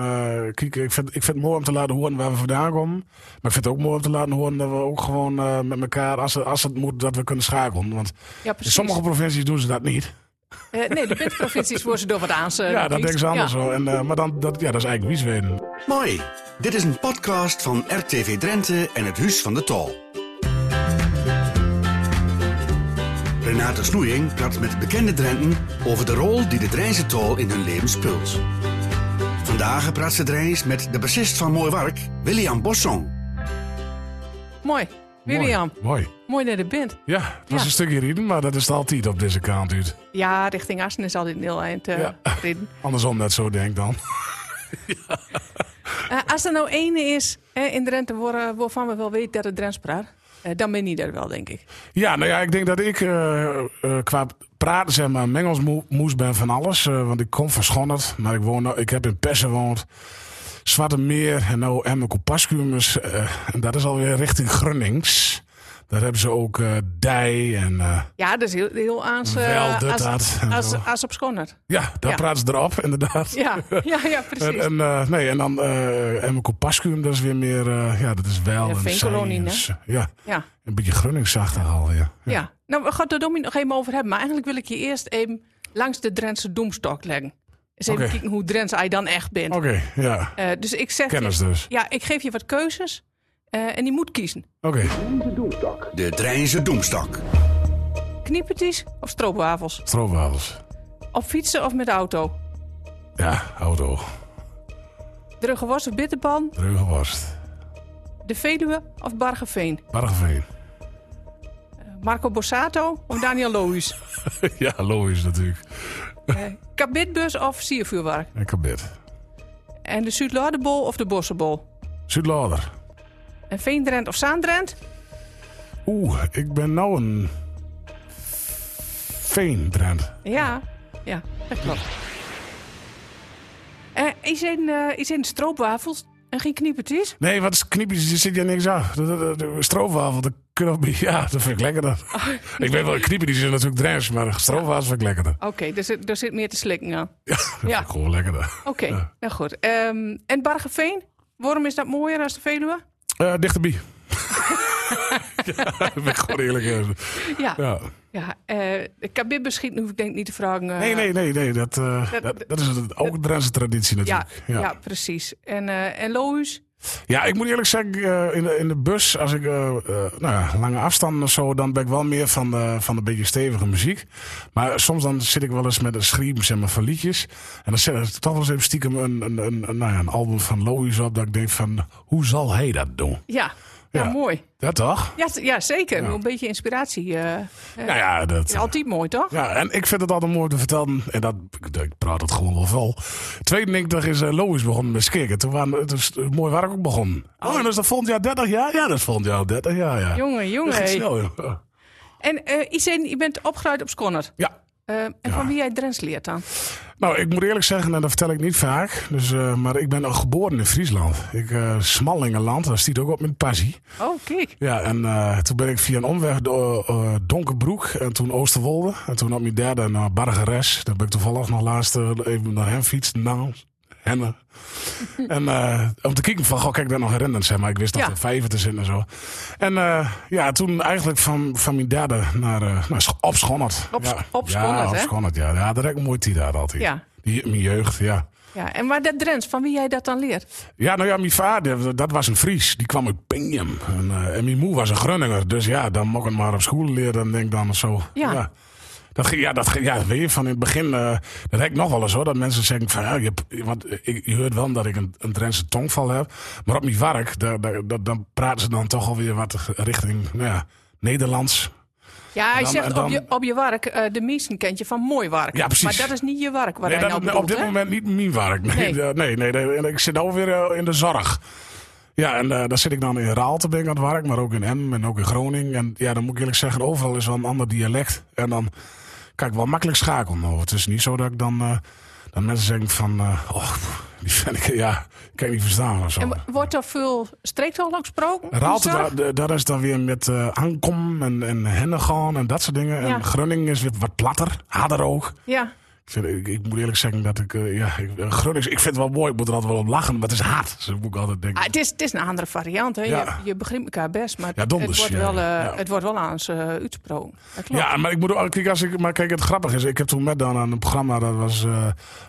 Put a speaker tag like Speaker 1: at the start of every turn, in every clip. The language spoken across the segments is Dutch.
Speaker 1: Uh, kijk, ik vind, ik vind het mooi om te laten horen waar we vandaan komen. Maar ik vind het ook mooi om te laten horen dat we ook gewoon uh, met elkaar, als, als het moet, dat we kunnen schakelen. Want
Speaker 2: Ja,
Speaker 1: in sommige provincies doen ze dat niet.
Speaker 2: Eh, nee, de provincies worden ze door wat aan.
Speaker 1: ja, dat denken ze anders zo. En, uh, maar dan, dat, ja, dat is eigenlijk Wiesweden.
Speaker 3: Mooi. Dit is een podcast van RTV Drenthe en het Huis van de Tol. Renate Snoeing praat met bekende Drenten over de rol die de Drijnse Tol in hun leven speelt. Vandaag praat ze Drijns met de bassist van Mooi Wark, William Bosson.
Speaker 2: Mooi. William.
Speaker 1: Mooi.
Speaker 2: Mooi dat je bent.
Speaker 1: Ja, het was
Speaker 2: Ja.
Speaker 1: een stukje rieden, maar dat is het altijd op deze kant uit.
Speaker 2: Ja, richting Assen is altijd een heel eind eh,
Speaker 1: Ja. Andersom net zo denk dan.
Speaker 2: Eh, als er nou ene is eh, in Drenthe waar, waarvan we wel weten dat het Drents praat, eh, dan ben je er wel, denk ik.
Speaker 1: Ja, nou ja, ik denk dat ik eh, eh, qua praten zeg maar mengelsmoes ben van alles. eh, want ik kom van maar ik, woon, nou- ik heb in Pessen gewoond. Zwarte Meer en nou Emmen Compascumus. eh en dat is alweer richting Grunnings. Daar hebben ze ook eh dij en eh,
Speaker 2: Ja, dat is heel, heel aans, eh,
Speaker 1: wel
Speaker 2: op Schonnert.
Speaker 1: Ja, daar
Speaker 2: Ja.
Speaker 1: praten ze erop, inderdaad.
Speaker 2: Ja, ja, ja precies.
Speaker 1: en, nee, en dan eh Emmen Compascuum, dat is weer meer, ja, dat is wel
Speaker 2: Ja,
Speaker 1: een Ja,
Speaker 2: ja,
Speaker 1: een beetje Grunningsachtig al, ja.
Speaker 2: ja. Nou, we gaan het er nog even over hebben. Maar eigenlijk wil ik je eerst even langs de Drentse doemstok leggen. Eens even kijken hoe Drents hij dan echt bent.
Speaker 1: Oké, ja.
Speaker 2: Dus ik zeg je-
Speaker 1: Kennis dus.
Speaker 2: ja, ik geef je wat keuzes eh, en die moet kiezen.
Speaker 1: Oké,
Speaker 3: De Drijnse Doemstok.
Speaker 2: Kniepertjes of stroopwafels?
Speaker 1: stroopwafels.
Speaker 2: Op fietsen of met de auto?
Speaker 1: Ja, auto.
Speaker 2: Drugge worst of bitterpan?
Speaker 1: Dreugenworst.
Speaker 2: De Veluwe of Bargeveen?
Speaker 1: Bargeveen.
Speaker 2: Marco Borsato of Daniel Lohuis?
Speaker 1: ja, Lois natuurlijk.
Speaker 2: Eh, Kabitbus of siervuurwerk?
Speaker 1: En kabit.
Speaker 2: En de Zuidlaardebol of de Bossenbol?
Speaker 1: Zuidlader.
Speaker 2: En Veendrent of Zaandrent?
Speaker 1: Oeh, ik ben nou een... Veendrent.
Speaker 2: Ja, ja, dat klopt. Eh is in, eh is in stroopwafels en geen kniepertjes?
Speaker 1: Nee, wat is kniepjes? Er zit je niks aan. De, de, de, stroopwafel, de knoppie. Ja, dat vind ik lekkerder. ik weet wel, kniepen die zijn natuurlijk drens, maar stroopwafels vind ik lekkerder.
Speaker 2: Oké, er, zit, er zit meer te slikken aan.
Speaker 1: Ja, dat
Speaker 2: Ja.
Speaker 1: vind ik gewoon lekkerder.
Speaker 2: Oké,
Speaker 1: Ja.
Speaker 2: nou goed. Ehm, en Bargeveen? Waarom is dat mooier als de Veluwe?
Speaker 1: Eh dichterbij. ja, ben ik gewoon eerlijk. eh.
Speaker 2: Ja, ja.
Speaker 1: Ja.
Speaker 2: eh de kabitbeschieten hoef ik denk ik niet te vragen. eh,
Speaker 1: Nee, nee, nee, nee. Dat, eh,
Speaker 2: Dat-
Speaker 1: dat, dat is ook een Drentse traditie
Speaker 2: Ja,
Speaker 1: natuurlijk.
Speaker 2: ja. precies. En, eh en Lohuis?
Speaker 1: Ja, ik moet eerlijk zeggen, eh, in, de, in de bus, als ik eh, eh, nou lange afstanden of zo, dan ben ik wel meer van de, van de beetje stevige muziek. Maar soms dan zit ik wel eens met een schream zeg maar, van liedjes. En dan zet ik toch wel eens even stiekem een, een, een, een, nou ja, een album van Lois op, dat ik denk van, hoe zal hij dat doen?
Speaker 2: Ja. Ja,
Speaker 1: Ja.
Speaker 2: mooi.
Speaker 1: Dat toch?
Speaker 2: Ja, ja zeker.
Speaker 1: Ja.
Speaker 2: Een beetje inspiratie. eh, eh,
Speaker 1: Nou ja, dat...
Speaker 2: is altijd mooi, toch?
Speaker 1: Ja, en ik vind het altijd mooi te vertellen. En dat, ik, praat het gewoon wel vol. 92 is uh, Lois begonnen met skikken. Toen waren het is mooi waar ik ook begonnen. Oh, en is dat volgend jaar 30 jaar? Ja, dat is volgend jaar 30 jaar, ja.
Speaker 2: Jongen,
Speaker 1: Dat
Speaker 2: jongen.
Speaker 1: snel.
Speaker 2: En eh Isen, je bent opgeruid op Skonnert.
Speaker 1: Ja.
Speaker 2: Eh, en van wie jij Drents leert dan?
Speaker 1: Nou, ik moet eerlijk zeggen, en dat vertel ik niet vaak. Dus, eh, maar ik ben al geboren in Friesland. Ik, eh Smallingenland, daar stiet ook op met passie.
Speaker 2: Oh, kijk.
Speaker 1: Ja, en eh, toen ben ik via een omweg door Donkerbroek en toen Oosterwolde. En toen op mijn derde naar Bargeres. Daar ben ik toevallig nog laatst even naar hem fietsen. Nou, en eh, om te kijken van, goh, kijk daar nog herinnerd zijn. Maar ik wist dat er vijven te zitten en zo. En eh, ja, toen eigenlijk van, van mijn derde naar, eh naar op Schonnert.
Speaker 2: Op-
Speaker 1: ja.
Speaker 2: op
Speaker 1: Ja, op? Schonnert, ja. Ja, dat heb ik mooie tijd daar altijd.
Speaker 2: Ja.
Speaker 1: Die, mijn jeugd, ja.
Speaker 2: Ja, en maar dat Drents, van wie jij dat dan leert?
Speaker 1: Ja, nou ja, mijn vader, dat was een Fries. Die kwam uit Pingham. En, en mijn moe was een Grunninger. Dus ja, dan mocht ik het maar op school leren, denk ik dan zo.
Speaker 2: Ja.
Speaker 1: Dat, ja, dat, ja, weet je, van in het begin, eh, dat heb ik nog wel eens hoor, dat mensen zeggen van, ja, je, hebt- want ik, je hoort wel dat ik een, een Drentse tongval heb, maar op mijn werk, daar, daar, daar- dan praten ze dan toch alweer wat richting, nou ja, Nederlands.
Speaker 2: Ja, hij
Speaker 1: Dan-
Speaker 2: zegt
Speaker 1: dan-
Speaker 2: op, je, op je werk, eh, de meesten kent je van mooi werk.
Speaker 1: Ja, precies.
Speaker 2: Maar dat is niet je werk waar
Speaker 1: Nee,
Speaker 2: hij
Speaker 1: dat,
Speaker 2: nou
Speaker 1: op dit
Speaker 2: hè?
Speaker 1: moment niet mijn werk. Nee,
Speaker 2: Nee.
Speaker 1: nee. nee, nee, nee. En ik zit alweer eh, in de zorg. Ja, en eh, daar zit ik dan in Raalte ben ik aan het werk, maar ook in Em en ook in Groningen. En ja, dan moet ik eerlijk zeggen, overal is wel een ander dialect. En dan kan ik wel makkelijk schakelen. over. Het is niet zo dat ik dan, eh, dat mensen zeggen van, eh, oh, die vind ik, ja, kan ik niet verstaan of zo.
Speaker 2: En wo- wordt er veel streektaal gesproken?
Speaker 1: Raalte, daar is dan weer met eh aankom en, en hennegaan en dat soort dingen.
Speaker 2: Ja.
Speaker 1: En Groningen is weer wat platter, harder ook.
Speaker 2: Ja,
Speaker 1: Ik, vind, ik, ik moet eerlijk zeggen dat ik, eh, ja, ik, eh, Gronings, ik vind het wel mooi. Ik moet er altijd wel op lachen, maar het is hard. Dus moet ik altijd denken.
Speaker 2: Ah, het, is, het is een andere variant. Hè?
Speaker 1: Ja.
Speaker 2: Je, je begrijpt elkaar best, maar
Speaker 1: Ja,
Speaker 2: het, wordt
Speaker 1: ja,
Speaker 2: wel, eh, het wordt wel aan ze. Dat klopt.
Speaker 1: Ja, maar ik moet ook, kijk, als ik, maar kijk, het grappige is, ik heb toen met dan aan een programma, dat was eh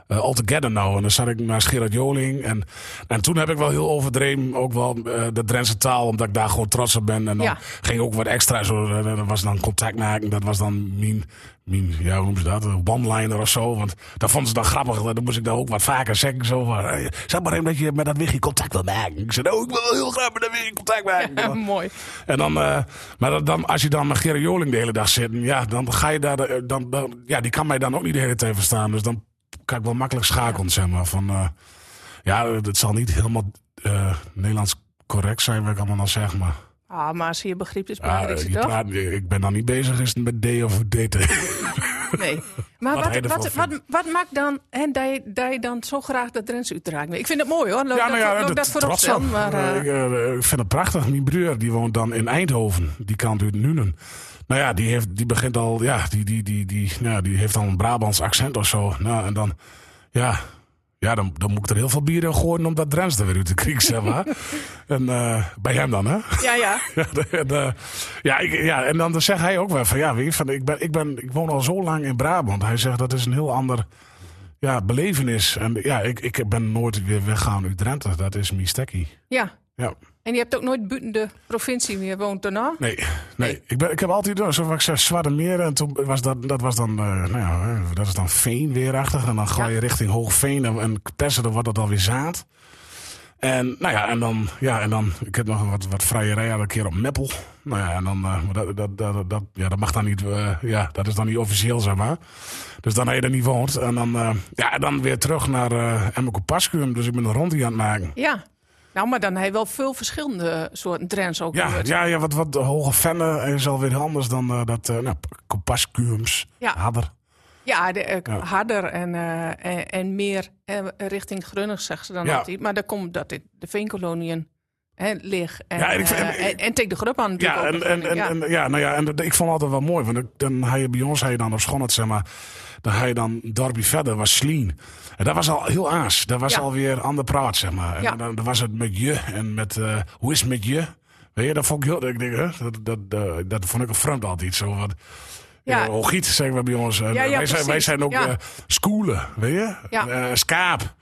Speaker 1: eh, All Together Now. En dan zat ik naast Gerard Joling. En, en toen heb ik wel heel overdreven, ook wel de Drentse taal, omdat ik daar gewoon trots op ben. En dan ging ook wat extra, zo, dat was dan contact maken, dat was dan mijn ja, hoe noemen ze dat, een one-liner of zo. Want dat vonden ze dan grappig, dan moest ik daar ook wat vaker zeggen. Zo van, zeg maar even dat je met dat Wiggy contact wil maken. Ik zei, oh, ik wil heel graag met dat Wiggy contact maken.
Speaker 2: Ja, mooi.
Speaker 1: En dan, eh, maar dan, als je dan met Gerrit Joling de hele dag zit, ja, dan ga je daar, eh, dan, dan, ja, die kan mij dan ook niet de hele tijd verstaan. Dus dan kan ik wel makkelijk schakelen, zeg maar. Van, eh, ja, het zal niet helemaal Nederlands correct zijn, wat ik allemaal dan zeg, maar.
Speaker 2: Ah, maar als je begrijpt is
Speaker 1: ah,
Speaker 2: belangrijkste,
Speaker 1: je
Speaker 2: toch?
Speaker 1: praat, ik ben dan niet bezig is met D of daten.
Speaker 2: Nee. Maar
Speaker 1: Wat
Speaker 2: wat, wat, wat, maakt dan en dat je, dat je dan zo graag dat Drentse uitdraagt? Ik vind het mooi hoor. Leuk
Speaker 1: Ja, nou ja, dat
Speaker 2: dat voorop
Speaker 1: op.
Speaker 2: maar
Speaker 1: Eh,
Speaker 2: eh,
Speaker 1: ik, eh, ik vind het prachtig. Mijn broer die woont dan in Eindhoven. Die kant uit Nuenen. Nou ja, die, heeft, die begint al, ja, die, die, die, die, nou, die heeft al een Brabants accent of zo. Nou, en dan, ja, ja dan, dan moet ik er heel veel bier in gooien om dat Drents er weer uit te kriegen, zeg maar. en eh, bij hem dan, hè?
Speaker 2: ja, ja.
Speaker 1: Ja, de- ja, ik, ja, en dan zegt hij ook wel van ja, weet je, van, ik, ben, ik, ben, ik woon al zo lang in Brabant. Hij zegt dat is een heel ander ja, belevenis. En ja, ik, ik ben nooit weer weggaan uit Drenthe. Dat is mijn stekkie.
Speaker 2: ja.
Speaker 1: Ja,
Speaker 2: En je hebt ook nooit buiten de provincie meer woont daarna?
Speaker 1: nee, nee. Ik, ben, ik heb altijd, zoals ik zeg, Zwarte Meer. En toen was dat, dat was dan, eh, nou ja, eh, dat is dan veen weerachtig. En dan ga je
Speaker 2: Ja.
Speaker 1: richting Hoogveen en, en persen, dan wordt dat alweer zaad. En nou ja, en dan, ja, en dan ik heb nog wat, wat vrijerij een keer op Meppel. Nou ja, en dan, eh, dat, dat, dat, dat, ja, dat mag dan niet, eh, ja, dat is dan niet officieel, zeg maar. Dus dan heb je er niet woont. En dan, eh, ja, en dan weer terug naar uh, Emmeke Pascuum. Dus ik ben een rondje aan het maken.
Speaker 2: Ja. Nou, maar dan heb je wel veel verschillende soorten Drents ook.
Speaker 1: Ja, ja, ja wat, wat hoge vennen is alweer anders dan eh, dat, eh nou, Pascuums,
Speaker 2: Ja.
Speaker 1: hadder.
Speaker 2: Ja, de, eh,
Speaker 1: Ja.
Speaker 2: harder en, eh, en, en meer eh, richting Grunnig, zeggen ze dan
Speaker 1: Ja.
Speaker 2: altijd. Maar dat komt dat dit de veenkoloniën hè, ligt. En,
Speaker 1: Ja, en ik
Speaker 2: eh, en, en tegen de grup aan natuurlijk
Speaker 1: Ja,
Speaker 2: ook
Speaker 1: en, en, en,
Speaker 2: ja.
Speaker 1: en- ja, nou ja, en ik vond het altijd wel mooi. Want dan had je bij ons je dan op Schonnet, zeg maar. Dan je dan dorpje verder, was Sleen. En dat was al heel aas. Dat was
Speaker 2: Ja.
Speaker 1: alweer ander praat, zeg maar. En dan, dan was het met je en met, eh, hoe is het met je? Weet je, dat vond ik heel, ik denk, hè, dat, dat, dat, dat vond ik een vreemd altijd zo. Wat,
Speaker 2: Ja.
Speaker 1: Hogiet zeggen we bij ons. En, wij, zijn, wij zijn ook eh schoolen, weet je? Skaap.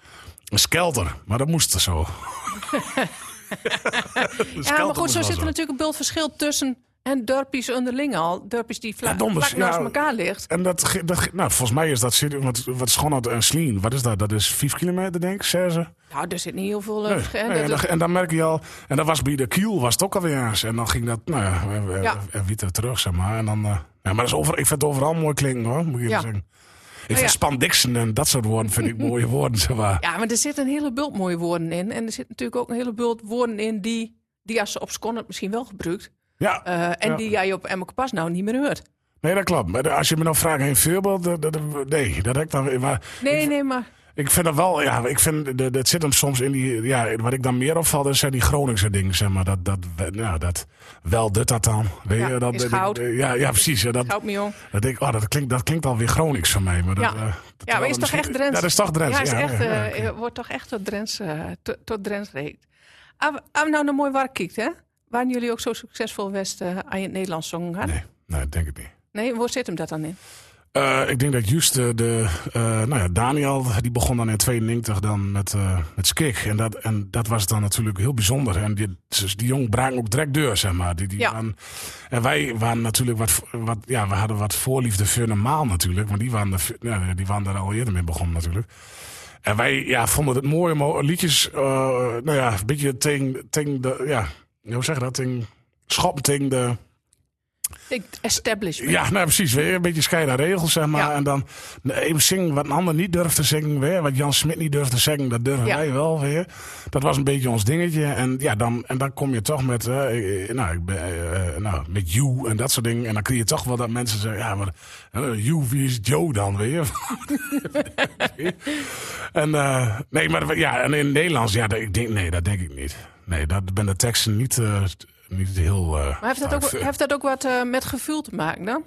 Speaker 1: Een skelter. Maar dat moest er zo.
Speaker 2: Ja, maar goed, zo zit er natuurlijk een beeld verschil tussen en dorpjes onderling al. Dorpjes die vla
Speaker 1: Ja, donders,
Speaker 2: vlak naast
Speaker 1: ja.
Speaker 2: elkaar ligt.
Speaker 1: En dat, dat, nou, volgens mij is dat, wat, wat Schonert en Sleen, wat is dat? Dat is 5 kilometer, denk ik, zes.
Speaker 2: Nou, er zit niet heel veel... eh,
Speaker 1: Nee, en,
Speaker 2: dat-
Speaker 1: dan, en dan merk je al, en dat was bij de Kiel, was het ook alweer eens. En dan ging dat, nou ja, en,
Speaker 2: Ja.
Speaker 1: er terug, zeg maar. En dan, eh, ja, maar dat is over, ik vind het overal mooi klinken, hoor, moet eerlijk zeggen. Ik vind
Speaker 2: ja.
Speaker 1: spandixen en dat soort woorden vind ik mooie woorden, zeg maar.
Speaker 2: Ja, maar er zit een hele bult mooie woorden in. En er zit natuurlijk ook een hele bult woorden in die, die als ze op Sconnet misschien wel gebruikt.
Speaker 1: Ja,
Speaker 2: eh, en
Speaker 1: Ja.
Speaker 2: die jij op Emmeke Pas nou niet meer hoort.
Speaker 1: nee, dat klopt. Maar als je me nou vraagt, een voorbeeld, nee, dat heb ik dan, maar
Speaker 2: Nee, nee, maar...
Speaker 1: Ik vind dat wel, ja, ik vind, dat, zit hem soms in die, ja, wat ik dan meer opvalt, is zijn die Groningse dingen, zeg maar. Dat, dat, ja, dat, wel dit dat dan. Weet
Speaker 2: Ja,
Speaker 1: je, dat,
Speaker 2: is goud.
Speaker 1: Ja, ja, precies. Ja, dat,
Speaker 2: Houd me jong.
Speaker 1: dat, denk, ik, oh, dat, klinkt, dat klinkt alweer Gronings voor mij. Maar dat,
Speaker 2: Ja.
Speaker 1: eh,
Speaker 2: Ja, maar is toch echt Drents?
Speaker 1: Dat is toch Drents,
Speaker 2: Ja, is
Speaker 1: ja.
Speaker 2: echt,
Speaker 1: ja,
Speaker 2: eh, eh, wordt toch echt tot Drents, eh, tot, tot Drents. Als we nou naar mooi werk kijkt, hè? Waren jullie ook zo succesvol West eh, aan je het Nederlands zongen?
Speaker 1: Nee, nee, denk ik niet.
Speaker 2: Nee, waar zit hem dat dan in?
Speaker 1: Eh, ik denk dat juist de, de eh, nou ja, Daniel, die begon dan in 92 dan met, eh met Skik. En dat, en dat was dan natuurlijk heel bijzonder. En die, dus die jongen braken ook direct deur, zeg maar. Die, die
Speaker 2: Ja.
Speaker 1: waren- en wij waren natuurlijk wat, wat, ja, we hadden wat voorliefde voor normaal natuurlijk. Want die waren, er, ja, die waren daar al eerder mee begonnen natuurlijk. En wij ja, vonden het mooie mo- liedjes, nou ja, een beetje tegen, tegen de, ja, hoe zeg je dat? Tegen, schop tegen de...
Speaker 2: Ik establishment.
Speaker 1: Ja, nou precies. Weer een beetje scheiden regels, zeg maar.
Speaker 2: Ja.
Speaker 1: En dan even zingen wat een ander niet durft te zingen. Weer. Wat Jan Smit niet durft te zingen, dat durven
Speaker 2: Ja.
Speaker 1: wij wel weer. Dat was een beetje ons dingetje. En, ja, dan, en dan kom je toch met, eh, nou, ik ben, eh, eh, nou, met you en dat soort dingen. En dan kun je toch wel dat mensen zeggen, ja, maar you, wie is Joe dan weer? en nee, maar ja, en in het Nederlands, ja, dat- ik denk, nee, dat denk ik niet. Nee, dat ben de teksten niet, niet heel. eh,
Speaker 2: Maar heeft dat, ook,
Speaker 1: nou,
Speaker 2: heeft dat ook wat eh, met gevoel te maken dan?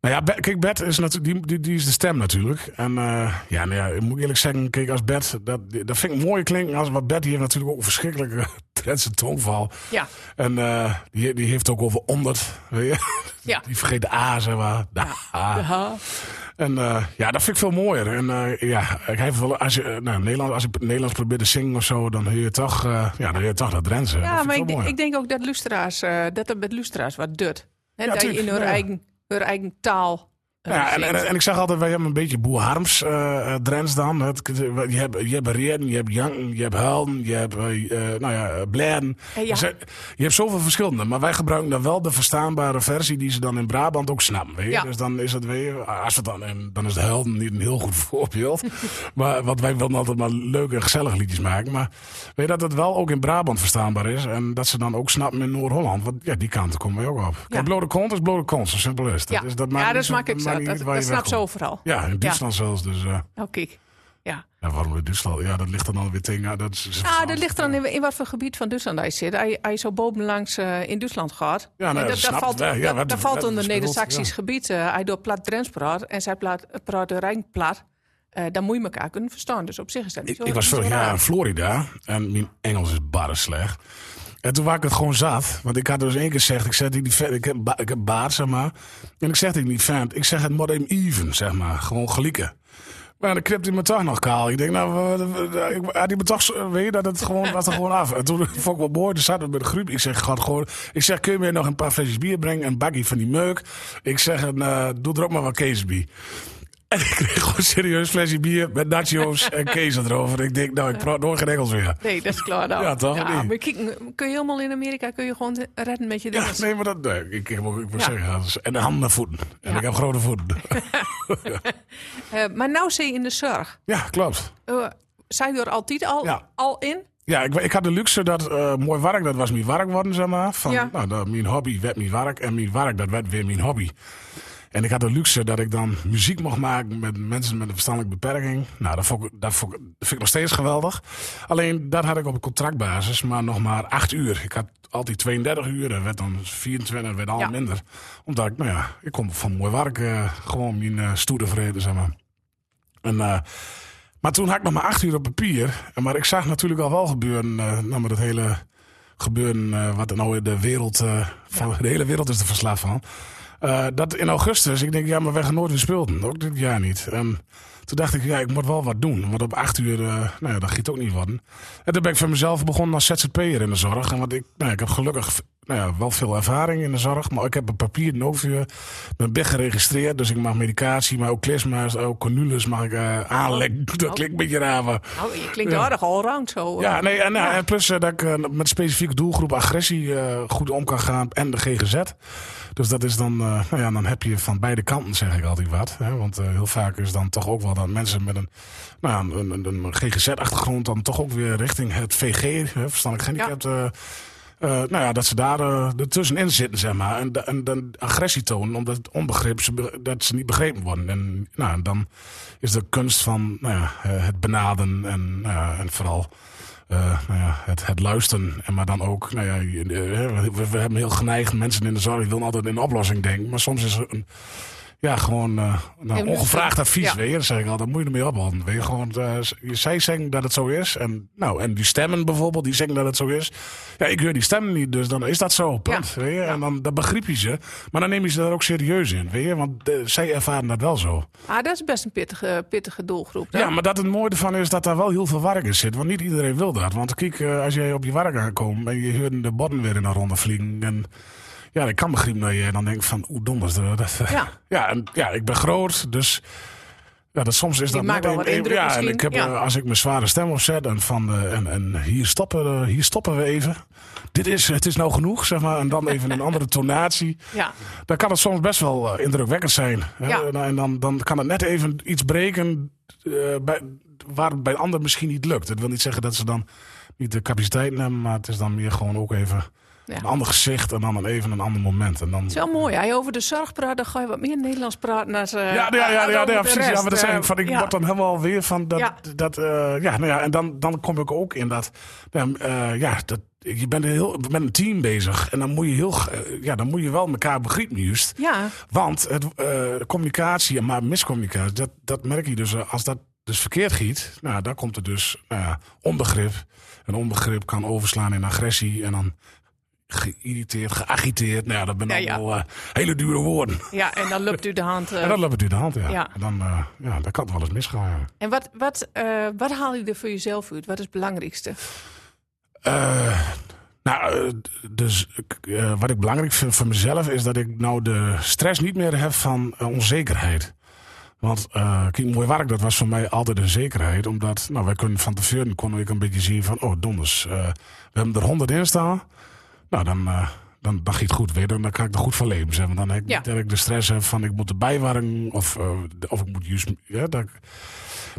Speaker 1: Nou ja, kijk, Bert is natuurlijk, die, die, die is de stem natuurlijk. En eh, ja, nou ja, ik moet eerlijk zeggen, kijk, als Bert, dat, dat vind ik mooi klinken. Als wat Bert, die heeft natuurlijk ook een verschrikkelijke Drentse tongval.
Speaker 2: Ja,
Speaker 1: En eh, die, die heeft ook over 100, weet je.
Speaker 2: Ja.
Speaker 1: Die vergeet de A, zeg maar. De A. En eh, ja, dat vind ik veel mooier. En eh, ja, ik heeft wel, als, je, eh, nou, Nederland, als ik Nederlands probeer te zingen of zo, dan hoor je toch, eh, ja, dan hoor je toch dat Drentse.
Speaker 2: ja
Speaker 1: dat
Speaker 2: maar ik,
Speaker 1: ik,
Speaker 2: denk- ook dat lustra's, dat het met lustra's wat dut.
Speaker 1: Ja,
Speaker 2: dat je in hun,
Speaker 1: ja.
Speaker 2: eigen, hun eigen taal
Speaker 1: Ja, en, en, en ik zeg altijd, wij hebben een beetje Boer Harms eh eh, dan. Het, je hebt, je hebt reden, je hebt janken, je hebt huilen, je hebt eh, nou ja,
Speaker 2: ja.
Speaker 1: Er zijn- Je hebt zoveel verschillende, maar wij gebruiken dan wel de verstaanbare versie die ze dan in Brabant ook snappen. Weet je?
Speaker 2: Ja.
Speaker 1: Dus dan is het weer, als we dan, en dan is de huilen niet een heel goed voorbeeld. maar wat wij willen altijd maar leuke en gezellige liedjes maken. Maar weet je dat het wel ook in Brabant verstaanbaar is en dat ze dan ook snappen in Noord-Holland. Want ja, die kant komen wij ook op. Kijk, blode kont is blode kont, zo simpel is het.
Speaker 2: ja,
Speaker 1: Dus dat
Speaker 2: ja,
Speaker 1: maakt
Speaker 2: dat maakt ik
Speaker 1: maakt
Speaker 2: Dat,
Speaker 1: uit waar
Speaker 2: dat
Speaker 1: je
Speaker 2: snap ze overal.
Speaker 1: Ja, in Duitsland zelfs. Dus eh,
Speaker 2: Oh, kijk. Ja.
Speaker 1: ja, waarom in Duitsland? Ja, dat ligt er dan weer tegen. Dat is,
Speaker 2: Ah, dat ligt er dan in, in wat voor gebied van Duitsland hij zit. Hij, hij zo bovenlangs eh in Duitsland gaat.
Speaker 1: Ja, nou, dat
Speaker 2: valt,
Speaker 1: ik. Ja,
Speaker 2: dat, valt onder Neder-Saxisch
Speaker 1: ja.
Speaker 2: gebied. eh, hij door plat Drents praat en zij praat, praat de Rijn plat. Eh, dan moet je elkaar kunnen verstaan. Dus op zich is dat niet
Speaker 1: ik,
Speaker 2: zo
Speaker 1: ik was
Speaker 2: niet zo
Speaker 1: vorig jaar in Florida en mijn Engels is barre slecht. En toen was ik het gewoon zat. Want ik had dus één keer gezegd, ik, zeg, die ik, heb, ik baard, zeg maar. En ik zeg tegen die vent, ik zeg het moet even zeg maar. Gewoon gelieken. Maar dan knipt hij me toch nog kaal. Ik denk, nou, had hij me toch, weet je, dat het gewoon, was er gewoon af. En toen vond ik wel mooi, toen zaten we met de groep. Ik zeg, gaat gewoon, ik zeg, kun je me nog een paar flesjes bier brengen? Een bakje van die meuk. Ik zeg, en, eh, doe er ook maar wat kees bij. En ik kreeg gewoon serieus flesje bier met nachos en kees erover. Ik denk, nou, ik praat nooit geen Engels meer.
Speaker 2: Nee, dat is klaar dan.
Speaker 1: Ja, toch?
Speaker 2: Ja, maar kijk, kun je helemaal in Amerika kun je gewoon redden met je
Speaker 1: Ja,
Speaker 2: dinges.
Speaker 1: nee, maar dat, nee, ik, ik, moet-
Speaker 2: Ja.
Speaker 1: zeggen, en de handen en voeten. En ik heb grote voeten.
Speaker 2: Eh, maar nou zie je in de zorg.
Speaker 1: ja, klopt.
Speaker 2: Uh, zijn je er altijd al, al in?
Speaker 1: Ja, ik, ik had de luxe dat eh, mooi werk, dat was mijn werk worden, zeg maar. Van, nou, dat, mijn hobby werd mijn werk en mijn werk, dat werd weer mijn hobby. En ik had de luxe dat ik dan muziek mocht maken met mensen met een verstandelijke beperking. Nou, dat vond, ik, dat, vond, ik- dat vind ik nog steeds geweldig. Alleen, dat had ik op een contractbasis, maar nog maar acht uur. Ik had altijd 32 uur, dat werd dan 24, dat werd al
Speaker 2: Ja.
Speaker 1: minder. Omdat ik, nou ja, ik kom van mooi werk eh, gewoon mijn uh, stoere vrede, zeg maar. En, eh, maar toen had ik nog maar acht uur op papier. En Maar ik zag natuurlijk al wel gebeuren, eh nou, met het hele gebeuren eh, wat er nou in de wereld, eh, van, de hele wereld is er verslaafd van. Eh, dat in augustus, ik denk, ja, maar we gaan nooit weer spelen. Ook dit jaar niet. En toen dacht ik, ja, ik moet wel wat doen. Want op acht uur, eh, nou ja, dat giet ook niet worden. En toen ben ik voor mezelf begonnen als ZZP'er in de zorg. En want ik, nou ik heb gelukkig nou ja, wel veel ervaring in de zorg. Maar ik heb een papier noodvuur. Ik ben geregistreerd. Dus ik mag medicatie, maar ook klisma's, ook conules mag ik eh aanleggen. Dat klinkt een beetje raar, maar...
Speaker 2: Nou, je klinkt
Speaker 1: Ja.
Speaker 2: aardig allround zo.
Speaker 1: Ja, nee, en,
Speaker 2: Ja.
Speaker 1: en plus eh, dat ik eh, met specifieke doelgroep agressie goed om kan gaan en de GGZ. Dus dat is dan, nou ja, dan heb je van beide kanten zeg ik altijd wat. Hè? Want heel vaak is dan toch ook wel dat mensen met een, nou, ja, een, een, een GGZ-achtergrond dan toch ook weer richting het VG, hè, verstandelijk gehandicapt. eh, eh, nou ja, dat ze daar eh, ertussenin zitten, zeg maar. En, en dan agressie tonen, omdat het onbegrip, ze, dat ze niet begrepen worden. En nou, dan is de kunst van nou ja, eh, het benaden en, nou en vooral nou ja, het, het luisteren. En maar dan ook, nou ja, we hebben heel geneigd, mensen in de zorg die willen altijd in een oplossing denken. Maar soms is er een, ja, gewoon eh, nou, ongevraagd advies,
Speaker 2: ja.
Speaker 1: Dan zeg ik altijd, moet je ermee ophouden. Weet je, gewoon, eh, zij zeggen dat het zo is. En, nou, en die stemmen bijvoorbeeld, die zeggen dat het zo is. Ja, ik hoor die stemmen niet, dus dan is dat zo. Punt, weet je. En dan, dan begrijp je ze. Maar dan neem je ze daar ook serieus in, weet je. Want eh, zij ervaren dat wel zo.
Speaker 2: Ah, dat is best een pittige, pittige doelgroep. dan.
Speaker 1: Ja, maar dat het mooie ervan is dat daar wel heel veel werk in zit. Want niet iedereen wil dat. Want kijk, als jij op je werk aankomt en je hoort de borden weer in een ronde vliegen. En ja, ik kan begrijpen dat je dan denkt van, hoe dom is dat?
Speaker 2: Ja.
Speaker 1: ja, en, ja, ik ben groot, dus... Ja, dat soms is
Speaker 2: Die
Speaker 1: dat
Speaker 2: maakt wel
Speaker 1: een-
Speaker 2: wat
Speaker 1: een-
Speaker 2: indruk
Speaker 1: Ja, en ik heb,
Speaker 2: ja.
Speaker 1: eh, als ik mijn zware stem opzet en van eh, en, en hier, stoppen, eh, hier stoppen we even. Dit is, het is nou genoeg, zeg maar. En dan even een andere tonatie.
Speaker 2: Ja.
Speaker 1: Dan kan het soms best wel indrukwekkend zijn.
Speaker 2: Ja.
Speaker 1: En dan, dan kan het net even iets breken bij, waar het bij een ander misschien niet lukt. Dat wil niet zeggen dat ze dan niet de capaciteit hebben, maar het is dan meer gewoon ook even
Speaker 2: Ja.
Speaker 1: Een ander gezicht en dan een even een ander moment. En dan,
Speaker 2: Het is wel mooi. Hij over de zorg praat, dan ga je wat meer Nederlands praten. Als, eh,
Speaker 1: Ja, ja, ja, ja, ja, precies. Ja, maar dat ik,
Speaker 2: Eh,
Speaker 1: van, ik word dan helemaal weer van dat.
Speaker 2: Ja.
Speaker 1: dat eh, ja, nou ja, en dan, dan kom ik ook in dat. ja, ja, dat je bent heel, met een team bezig. En dan moet je, heel, ja, dan moet je wel elkaar begrijpen, juist.
Speaker 2: Ja,
Speaker 1: Want het, communicatie, maar miscommunicatie, dat, dat merk je dus. Als dat dus verkeerd giet, nou, dan komt er dus nou onbegrip. En onbegrip kan overslaan in agressie. En dan geïrriteerd, geagiteerd. Nou ja, dat zijn
Speaker 2: Ja, ja.
Speaker 1: allemaal eh, hele dure woorden.
Speaker 2: ja, en dan loopt u de hand.
Speaker 1: En dan loopt u de hand, ja.
Speaker 2: Ja.
Speaker 1: En dan, eh, ja, dan kan het wel eens misgaan. ja.
Speaker 2: En wat, wat, eh, wat haal je er voor jezelf uit? Wat is het belangrijkste?
Speaker 1: Nou, dus wat ik belangrijk vind voor mezelf is dat ik nou de stress niet meer heb van onzekerheid. Want eh kijk, mooi werk, dat was voor mij altijd een zekerheid. Omdat, nou, wij kunnen van tevoren konden ik een beetje zien van, oh donders, eh, we hebben er honderd in staan. Nou, dan, eh, dan, dan gaat het goed weer. Dan, dan kan ik er goed van leven. Zeg. maar. Dan heb ik
Speaker 2: Ja.
Speaker 1: dat ik de stress heb van ik moet erbij waren. Of, eh, of ik moet juist... Ja, dat ik,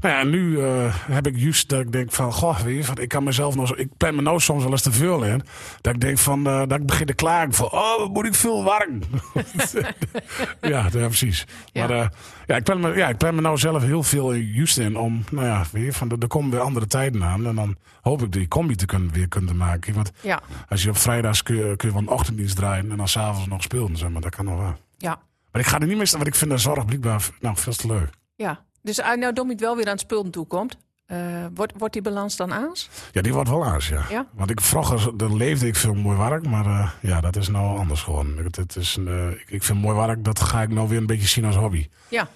Speaker 1: nou ja, en nu eh, heb ik juist dat ik denk van, goh, weet je, van, ik kan mezelf nog ik plan me nou soms wel eens te veel in. Dat ik denk van, eh, dat ik begin te klagen van, oh, wat moet ik veel warm. ja, ja, precies.
Speaker 2: Ja.
Speaker 1: Maar ja, ik plan me, ja, ik plan me nou zelf heel veel juist in om, nou ja, weet je, van, er komen weer andere tijden aan. En dan hoop ik die combi te kunnen, weer kunnen maken. Want
Speaker 2: Ja,
Speaker 1: als je op vrijdags kun je, kun je een ochtenddienst draaien en dan s'avonds nog spelen, zeg maar, dat kan nog wel.
Speaker 2: ja,
Speaker 1: Maar ik ga er niet mee staan, want ik vind de zorg blijkbaar nou, veel te leuk.
Speaker 2: ja. Dus als nou Domit wel weer aan het spullen toekomt, eh, wordt, wordt die balans dan aans?
Speaker 1: Ja, die wordt wel aans, ja.
Speaker 2: Ja?
Speaker 1: Want ik vroeger dan leefde ik veel mooi werk, maar eh, ja, dat is nou anders geworden. Het, het is, een, eh, ik, ik vind mooi werk, dat ga ik nou weer een beetje zien als hobby.
Speaker 2: Ja,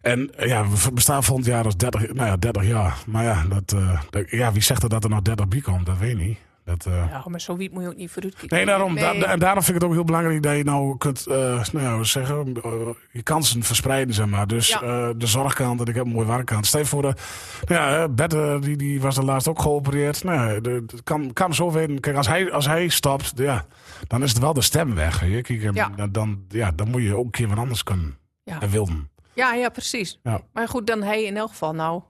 Speaker 1: En ja, we bestaan volgend jaar als 30, nou ja, 30 jaar. Maar ja, dat, dat- ja, wie zegt er dat er nog 30 bij komt, dat weet ik niet. Dat, eh,
Speaker 2: ja maar zo wiet moet je ook niet vooruit.
Speaker 1: Nee, daarom.
Speaker 2: Nee.
Speaker 1: Da- en daarom vind ik het ook heel belangrijk dat je nou kunt eh, nou ja, zeggen, eh, je kansen verspreiden, zeg maar. Dus
Speaker 2: Ja.
Speaker 1: de zorgkant en ik heb een mooi werkkant. Stel voor, de, nou ja, Bette, die, die was er laatst ook geopereerd. Nou, ja, de, de- kan, kan zo weten. Kijk, als hij, als hij stopt, ja, dan is het wel de stem weg. je. Kijk,
Speaker 2: Ja.
Speaker 1: dan, dan, ja, dan moet je ook een keer wat anders kunnen
Speaker 2: Ja.
Speaker 1: en wilden.
Speaker 2: Ja, ja, precies.
Speaker 1: Ja.
Speaker 2: Maar goed, dan hij in elk geval nou.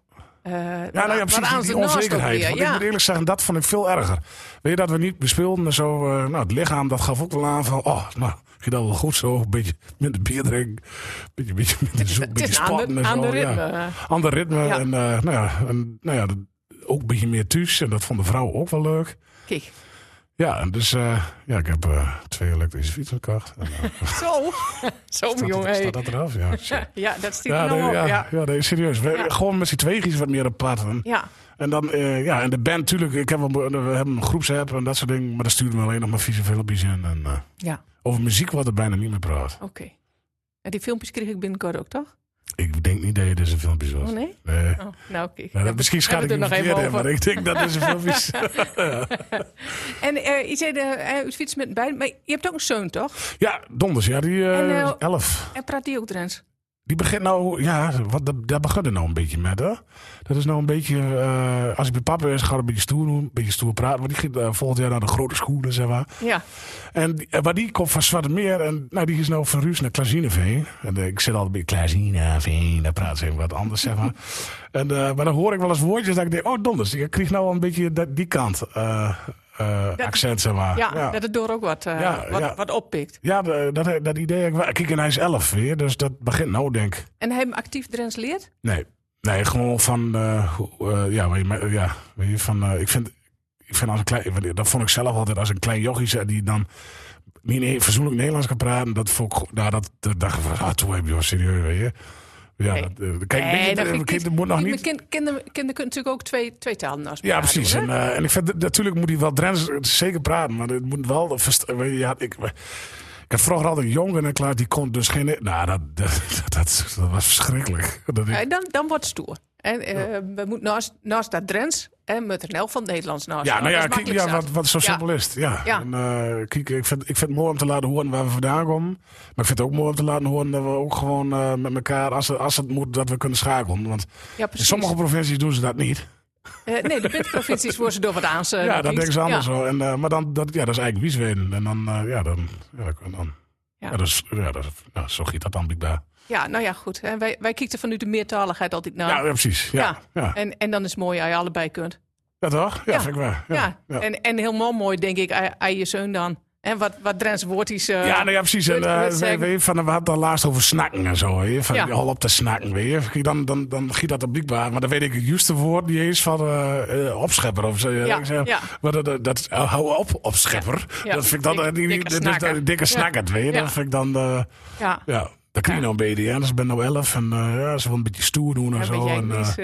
Speaker 2: Eh
Speaker 1: Ja, nou ja, precies, die, onzekerheid.
Speaker 2: weer.
Speaker 1: Want ik
Speaker 2: Ja.
Speaker 1: moet eerlijk zeggen, dat vond ik veel erger. Weet je, dat we niet bespeelden en zo. eh, nou, het lichaam, dat gaf ook wel aan van... Oh, nou, ging dat wel goed zo. Een beetje minder bier drinken. Beetje, beetje minder zoek, een beetje
Speaker 2: is een
Speaker 1: sporten
Speaker 2: ander,
Speaker 1: en zo.
Speaker 2: ander
Speaker 1: ja.
Speaker 2: ritme. eh.
Speaker 1: Ander ritme.
Speaker 2: Ja.
Speaker 1: En, eh, nou ja, en, nou ja, ook een beetje meer thuis. En dat vond de vrouw ook wel leuk.
Speaker 2: Kijk,
Speaker 1: Ja, dus eh, ja, ik heb eh, twee elektrische fietsen gekocht. En, eh,
Speaker 2: zo. zo,
Speaker 1: staat,
Speaker 2: jongen.
Speaker 1: staat dat eraf? Ja.
Speaker 2: Ja, dat stiet
Speaker 1: ja,
Speaker 2: er nou
Speaker 1: nee,
Speaker 2: op.
Speaker 1: ja,
Speaker 2: Ja.
Speaker 1: ja. nee, serieus. We. Gewoon met z'n tweeën wat meer apart. En,
Speaker 2: Ja.
Speaker 1: En dan, ja, en de band, natuurlijk. Ik heb een, we hebben een groepsapp en dat soort dingen. Maar daar sturen we alleen nog maar vieze filmpjes in. En,
Speaker 2: ja,
Speaker 1: over muziek wordt er bijna niet meer praat.
Speaker 2: oké. En die filmpjes kreeg ik binnenkort ook, toch?
Speaker 1: Ik denk niet dat je deze filmpjes was.
Speaker 2: Oh, nee?
Speaker 1: Nee.
Speaker 2: Oh, nou, oké.
Speaker 1: Dat, misschien schat ik
Speaker 2: het nog even
Speaker 1: maar ik denk dat deze filmpjes...
Speaker 2: En eh, je zei, uh, u fietst met een bij, maar je hebt ook een zoon, toch?
Speaker 1: ja, donders, ja, die eh
Speaker 2: En, eh,
Speaker 1: elf.
Speaker 2: En praat die ook Drents?
Speaker 1: Die begint nou, ja, wat, dat, daar begint er nou een beetje met, hè. Dat is nou een beetje, eh, als ik bij papa is, ga ik een beetje stoer doen, een beetje stoer praten. Want die gaat eh, volgend jaar naar de grote schoenen, zeg maar.
Speaker 2: Ja.
Speaker 1: En die- eh, die komt van Zwarte Meer en nou, die is nou van Ruus naar Klazineveen. En ik zit altijd bij Klazineveen, daar praat ze even wat anders, zeg maar. en, maar dan hoor ik wel eens woordjes dat ik denk, oh donders, ik kreeg nou wel een beetje dat, die kant
Speaker 2: Dat-
Speaker 1: accent, zeg maar.
Speaker 2: Ja,
Speaker 1: ja.
Speaker 2: dat het door ook wat, eh,
Speaker 1: Ja,
Speaker 2: wat,
Speaker 1: ja.
Speaker 2: wat oppikt.
Speaker 1: Ja, de- dat, dat idee. Kijk, en hij is elf weer, dus dat begint nou, denk ik.
Speaker 2: En hij hem actief Drents leert?
Speaker 1: Nee, nee gewoon van, eh, ja, weet je, maar, ja, van, ik vind, ik vind als een klein, dat vond ik zelf altijd als een klein jochie die dan niet ne- fatsoenlijk Nederlands kan praten, dat vond ik, nou, dat, dat dacht ik van, ah, toen heb je wel serieus, weet je. Ja,
Speaker 2: Nee.
Speaker 1: dat, eh, kijk,
Speaker 2: Nee, dat ik
Speaker 1: kind moet nog
Speaker 2: Kind-
Speaker 1: niet...
Speaker 2: kind- Kinderen kunnen natuurlijk ook twee, twee talen
Speaker 1: Ja, precies. En, eh, en ik vind, natuurlijk moet hij wel Drents zeker praten, maar het moet wel, ja, ik, ik had vroeger altijd een jongen en klaar, die kon dus geen, nou, dat, dat, dat, dat was verschrikkelijk. Dat ik,
Speaker 2: dan, dan wordt het stoer. En eh, we moeten naast, naast dat Drents en met helft van het Nederlands naast.
Speaker 1: Ja, nou ja,
Speaker 2: Dat is
Speaker 1: kijk, ja
Speaker 2: makkelijk
Speaker 1: wat, wat zo
Speaker 2: Ja.
Speaker 1: simpel is het. Ja.
Speaker 2: Ja.
Speaker 1: En, eh, kijk, ik vind, ik vind het mooi om te laten horen waar we vandaan komen. Maar ik vind het ook mooi om te laten horen dat we ook gewoon eh, met elkaar, als het, als het moet, dat we kunnen schakelen. Want
Speaker 2: Ja,
Speaker 1: in sommige provincies doen ze dat niet.
Speaker 2: Eh, nee, de puntprovincies worden ze door wat aan.
Speaker 1: ja, dan denken ze anders zo. En, maar dan, dat, ja, dat is eigenlijk wiesweden. En dan, ja, dan, ja, dan, dan
Speaker 2: Ja.
Speaker 1: ja. dat is, ja, dat, nou, zo giet dat dan blijkbaar.
Speaker 2: Ja, nou ja, goed. En wij, wij kijken vanuit de meertaligheid altijd naar.
Speaker 1: Ja, ja, precies. Ja, ja. ja.
Speaker 2: En, en dan is het mooi als je allebei kunt.
Speaker 1: toch? Ja,
Speaker 2: Ja.
Speaker 1: vind ik wel.
Speaker 2: Ja,
Speaker 1: Ja, ja.
Speaker 2: En, en helemaal mooi, denk ik, als- als je zoon dan En wat, wat Drents woordjes... eh,
Speaker 1: Ja, nee, ja, precies. En,
Speaker 2: weet
Speaker 1: we, van, we hadden het laatst over snakken en zo. Je? Van,
Speaker 2: Ja.
Speaker 1: Al op te snakken. Kijk, Dan, dan, dan giet dat op blijkbaar. Maar dan weet ik het juiste woord niet eens van eh, opschepper. Of zo.
Speaker 2: Ja, ja.
Speaker 1: Maar dat, dat, hou op, opschepper.
Speaker 2: Ja.
Speaker 1: Dat vind ik dan...
Speaker 2: Dik- dikke
Speaker 1: is dikke weet je. Dat vind ik dan...
Speaker 2: ja.
Speaker 1: Dat kun je nou. Dus ik ben nou elf en eh, ja, ze wil een beetje stoer doen en zo.
Speaker 2: jij
Speaker 1: En, eh,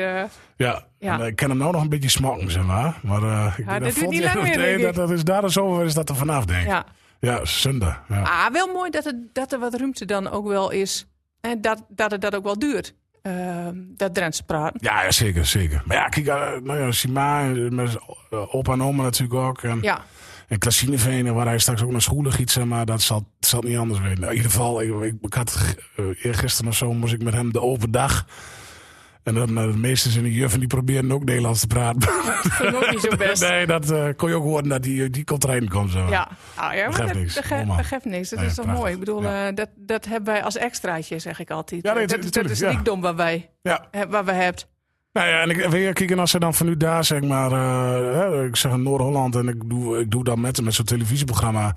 Speaker 1: ja,
Speaker 2: Ja.
Speaker 1: En, ik kan hem nou nog een beetje smakken, zeg maar. Maar ik
Speaker 2: dat duurt niet
Speaker 1: vond-
Speaker 2: lang meer,
Speaker 1: dat, dat is daar zo is dat er vanaf, denk ik. Ja,
Speaker 2: ja.
Speaker 1: zonde. Ja.
Speaker 2: Ah, wel mooi dat, het, dat er wat ruimte dan ook wel is. En dat, dat het dat ook wel duurt. Ehm, dat Drentse praten.
Speaker 1: Ja, ja, zeker, zeker. Maar ja, kijk, nou ja, Sima, met opa en oma natuurlijk ook. En,
Speaker 2: Ja,
Speaker 1: en Klassineveen, waar hij straks ook naar school giet, zeg maar, dat zal, zal niet anders weten. Nou, in ieder geval, ik, ik, ik had uh, eergisteren of zo, moest ik met hem de open dag. En dan uh, de meesters in de juffen, die probeerden ook Nederlands te praten.
Speaker 2: dat ook niet zo best.
Speaker 1: nee, dat eh, kon je ook horen dat die, die komt erin komt. Zo.
Speaker 2: Ja, nou, ja
Speaker 1: geeft
Speaker 2: dat,
Speaker 1: niks.
Speaker 2: dat, geeft-
Speaker 1: Allemaal.
Speaker 2: dat geeft niks. Dat
Speaker 1: Nee,
Speaker 2: is toch
Speaker 1: prachtig.
Speaker 2: mooi. Ik bedoel,
Speaker 1: Ja.
Speaker 2: eh, dat, dat hebben wij als extraatje, zeg ik altijd.
Speaker 1: Ja, nee,
Speaker 2: dat, dat is
Speaker 1: ja.
Speaker 2: rijkdom waar wij
Speaker 1: ja.
Speaker 2: eh, waar we hebben.
Speaker 1: Nou ja, en ik weer kijken als ze dan van nu daar, zeg maar, eh, ik zeg in Noord-Holland en ik doe, ik doe dat met, met zo'n televisieprogramma.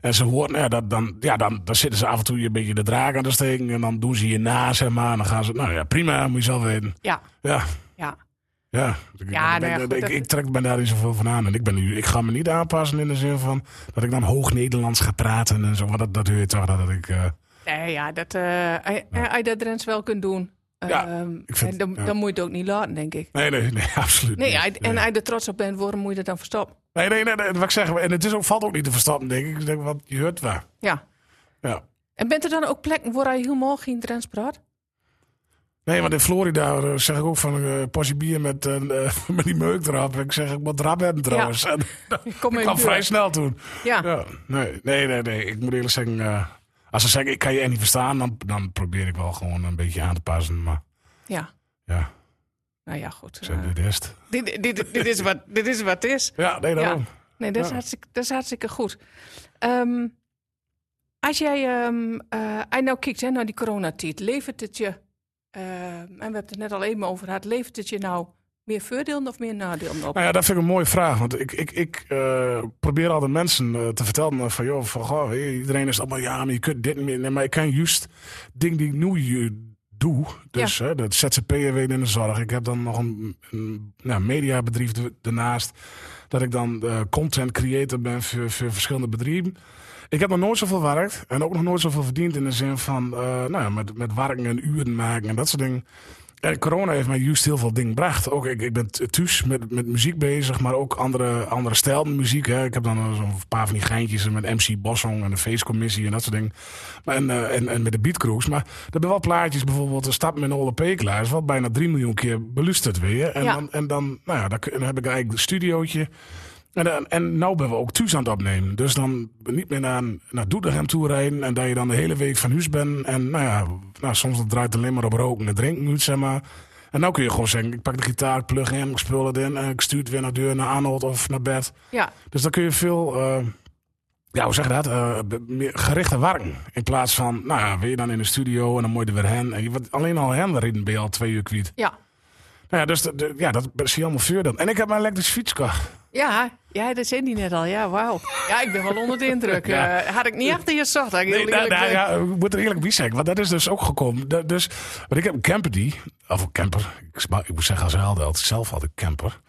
Speaker 1: En ze nou ja, dat, dan, ja dan, dan zitten ze af en toe een beetje de draak aan te steken. En dan doen ze je na, zeg maar. En dan gaan ze, nou ja, prima, moet je zelf weten.
Speaker 2: Ja,
Speaker 1: Ja,
Speaker 2: ja.
Speaker 1: ja. Ik,
Speaker 2: Ja,
Speaker 1: ik,
Speaker 2: nou ja,
Speaker 1: trek me daar niet zoveel van aan. En ik, ben nu, ik ga me niet aanpassen in de zin van dat ik dan hoog Nederlands ga praten en zo. Maar dat, dat hoor je toch, dat ik... eh,
Speaker 2: Nee, ja, dat, als je dat Drents wel kunt doen,
Speaker 1: Ja,
Speaker 2: ehm,
Speaker 1: ik vind-
Speaker 2: en dan,
Speaker 1: ja.
Speaker 2: dan moet je het ook niet laten, denk ik.
Speaker 1: nee, nee, nee, absoluut
Speaker 2: Nee,
Speaker 1: niet.
Speaker 2: en als je er trots op bent, waarom moet je dat dan verstoppen?
Speaker 1: Nee, nee, nee, nee, wat ik zeg. En het is ook, valt ook niet te verstappen, denk ik. Ik denk, wat je hoort waar.
Speaker 2: Ja.
Speaker 1: Ja.
Speaker 2: En bent er dan ook plekken waar je helemaal geen Drents praat?
Speaker 1: Nee, want in Florida eh, zeg ik ook van een uh, portie bier met, eh, met die meuk erop. Ik zeg, ik moet rap hebben trouwens. En dat
Speaker 2: Kom
Speaker 1: kwam
Speaker 2: in de
Speaker 1: vrij snel toen.
Speaker 2: Ja.
Speaker 1: Ja, nee, nee, nee, nee. Ik moet eerlijk zeggen, eh, als ze zeggen, ik kan je echt niet verstaan, dan, dan probeer ik wel gewoon een beetje aan te passen. Maar
Speaker 2: ja.
Speaker 1: ja,
Speaker 2: Nou ja, goed.
Speaker 1: zeg,
Speaker 2: eh,
Speaker 1: dit is het.
Speaker 2: dit, dit, dit, is wat, dit is wat het is.
Speaker 1: Ja, nee, daarom.
Speaker 2: Nee, dat is,
Speaker 1: Ja.
Speaker 2: hartstikke, dat is hartstikke goed. Ehm, als jij ehm eh, nou kijkt hè, naar die coronatijd, levert het je, ehm, en we hebben het net al even over gehad, levert het je nou meer voordelen of meer nadelen op?
Speaker 1: Nou ja, dat vind ik een mooie vraag. Want ik, ik, ik eh, probeer altijd mensen eh, te vertellen eh, van... joh, van, goh, iedereen is allemaal... ja, maar je kunt dit niet meer... Maar ik kan juist dingen die ik nu doe... dus hè, dat ZZP'er weer in de zorg. Ik heb dan nog een, een nou, mediabedrijf daarnaast... dat ik dan content creator ben voor, voor verschillende bedrijven. Ik heb nog nooit zoveel gewerkt en ook nog nooit zoveel verdiend in de zin van nou ja, met, met werken en uren maken en dat soort dingen. En corona heeft mij juist heel veel dingen gebracht. Ook ik, ik ben thuis met, met muziek bezig, maar ook andere, andere stijlen muziek. Hè. Ik heb dan eh, zo'n paar van die geintjes met MC Bossong en de feestcommissie en dat soort dingen. Maar en, eh, en, en met de beatcruise. Maar er zijn wel plaatjes, bijvoorbeeld de stap met Ole Pekelaar. is wel bijna 3 miljoen keer beluisterd weer. En,
Speaker 2: Ja.
Speaker 1: dan, en dan, nou ja, dan heb ik eigenlijk een studiootje. En, dan- en nou ben we ook thuis aan het opnemen. Dus dan niet meer naar, naar Doetinchem toe rijden. En dat je dan de hele week van huis bent. En nou ja, nou, soms dat draait het alleen maar op roken en drinken uit, zeg maar. En nou kun je gewoon zeggen, ik pak de gitaar, plug in, ik spul het in. En ik stuur het weer naar deur, naar Arnold of naar bed.
Speaker 2: Ja,
Speaker 1: Dus dan kun je veel, eh, ja, hoe zeg je dat? Eh, meer gerichter werken. In plaats van, nou ja, weer dan in de studio en dan moet je er weer hen. En je alleen al hen erin ben je al twee uur kwijt.
Speaker 2: ja.
Speaker 1: Nou ja, dus de, de- ja, dat zie je allemaal vuur dan. En ik heb mijn elektrische fiets gekocht.
Speaker 2: Ja, ja, dat zei die net al. Ja, wauw. Ja, ik ben wel onder de indruk.
Speaker 1: Ja.
Speaker 2: Eh, had ik niet achter je had heel
Speaker 1: Nee, nou,
Speaker 2: eerlijk
Speaker 1: nou, ja, ik moet er eerlijk bij zeggen, want dat is dus ook gekomen. Dat, dus, want ik heb een camper die, of een camper, ik, ik moet zeggen als zelf altijd, zelf had ik camper.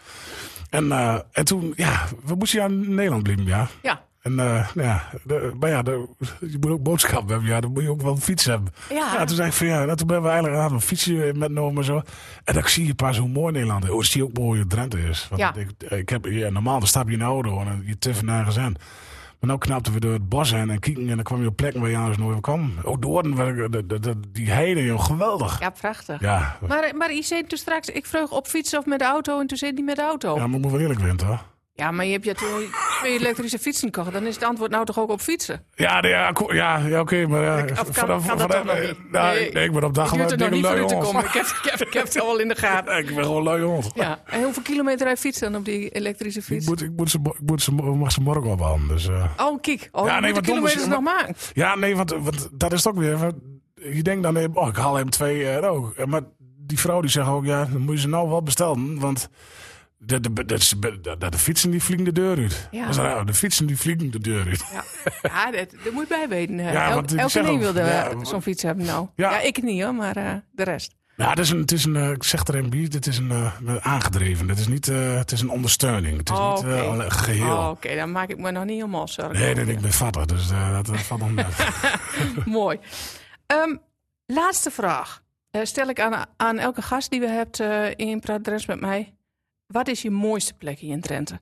Speaker 1: En, eh, en toen, ja, we moesten ja in Nederland blijven, ja.
Speaker 2: Ja,
Speaker 1: En eh, nou ja, de, maar ja, de, je moet ook boodschappen hebben, ja, dan moet je ook wel een fiets hebben.
Speaker 2: Ja.
Speaker 1: toen zei ik van ja, toen ben we eigenlijk aan een fietsje metgenomen en zo. En dan zie je pas hoe mooi Nederland is. Oh, zie je ook mooi hoe Drenthe is. Want
Speaker 2: Ja.
Speaker 1: ik, ik heb, ja, normaal dan stap je in de auto en je tuffen nergens aan. Maar nou knapten we door het bos heen en kieken en dan kwam je op plekken waar je anders nooit kwam. Ook door de, de, de, de- die heide, joh, geweldig.
Speaker 2: ja, prachtig.
Speaker 1: Ja, ja.
Speaker 2: Maar, maar je zei toen straks, ik vroeg op fietsen of met de auto en toen zei hij met de auto. Ja,
Speaker 1: maar ik moet wel eerlijk zijn, toch?
Speaker 2: Maar je hebt je toen twee elektrische fietsen gekocht. Dan is het antwoord nou toch ook op fietsen?
Speaker 1: Ja, nee, ja, ja, ja oké, maar ja,
Speaker 2: kan- kan dat toch nog niet?
Speaker 1: nou,
Speaker 2: Nee.
Speaker 1: nee, ik ben op dag
Speaker 2: Ik er u te
Speaker 1: hond.
Speaker 2: komen. Ik heb, ik, heb, ik heb het al in de gaten.
Speaker 1: Ik ben gewoon lui hond.
Speaker 2: Ja. En hoeveel kilometer hij fietst dan op die elektrische
Speaker 1: Ik,
Speaker 2: fiets?
Speaker 1: moet, ik, moet ze, ik moet ze, mag ze morgen ophalen. Dus, eh.
Speaker 2: Oh, kijk. Oh,
Speaker 1: Ja,
Speaker 2: ja,
Speaker 1: nee, is-
Speaker 2: kilometers nog maken.
Speaker 1: Ja, nee, want, want dat is het ook weer. Je denkt dan, eh, oh, ik haal hem twee euro. Maar die vrouw die zegt ook, ja, dan moet je ze nou wel bestellen. Want De, de, de, de, fietsen die vliegen de deur uit.
Speaker 2: Ja.
Speaker 1: De fietsen die vliegen de deur uit.
Speaker 2: Ja, ja dat, dat moet bij weten.
Speaker 1: Ja,
Speaker 2: El- elke
Speaker 1: zeg ook,
Speaker 2: wilde
Speaker 1: ja,
Speaker 2: eh, zo'n fiets hebben nou.
Speaker 1: Ja.
Speaker 2: Ja, ik niet hoor, maar eh, de rest.
Speaker 1: Ja, het is een, het is een eh, ik zeg er een bij, dit is een aangedreven. Het is niet, het is een ondersteuning. Het is
Speaker 2: Oh,
Speaker 1: niet eh, geheel.
Speaker 2: Oh, Oké, dan maak ik me nog niet helemaal zorgen.
Speaker 1: Nee, nee, ik ben vader, dus dat, valt net.
Speaker 2: Mooi. Ehm, laatste vraag. Stel ik aan, aan elke gast die we hebt in Praat Drents met mij. Wat is je mooiste plekje in Drenthe?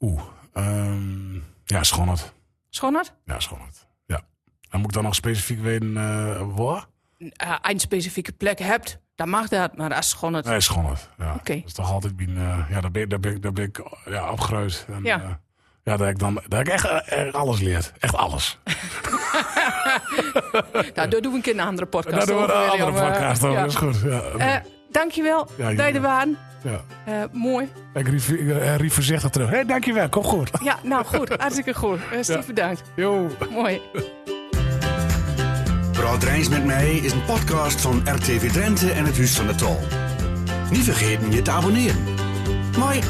Speaker 1: Oeh, ehm, ja, Schonert.
Speaker 2: Schonert?
Speaker 1: Ja, Schonert. Ja. Dan moet ik dan nog specifiek weten eh waar?
Speaker 2: Uh, een specifieke plek hebt, dan mag dat. Maar als Schonert...
Speaker 1: Nee, Schonert. Ja.
Speaker 2: Oké.
Speaker 1: Dat is toch altijd bien, eh, ja, daar ben, ik- daar ben, ik- daar ben ik ja, opgegroeid. En,
Speaker 2: Ja.
Speaker 1: ja, dat ik dan dat ik echt, echt alles leert. Echt alles.
Speaker 2: Nou, daar doen we een keer een andere podcast
Speaker 1: Daar doen we
Speaker 2: over,
Speaker 1: een andere podcast over.
Speaker 2: ja.
Speaker 1: Dat is goed. Ja.
Speaker 2: Dankjewel,
Speaker 1: Ja,
Speaker 2: je
Speaker 1: jullie
Speaker 2: er waren.
Speaker 1: ja.
Speaker 2: Eh, mooi.
Speaker 1: Ik rief, eh, rief voorzichtig terug. Hé, hey, dankjewel. Kom goed.
Speaker 2: Ja, nou goed. Hartstikke goed. Eh, Steve,
Speaker 1: Ja.
Speaker 2: bedankt.
Speaker 1: Yo.
Speaker 2: Mooi.
Speaker 3: Praat Rijns met mij is een podcast van RTV Drenthe en het Huis van de Tol. Niet vergeten je te abonneren. Mooi.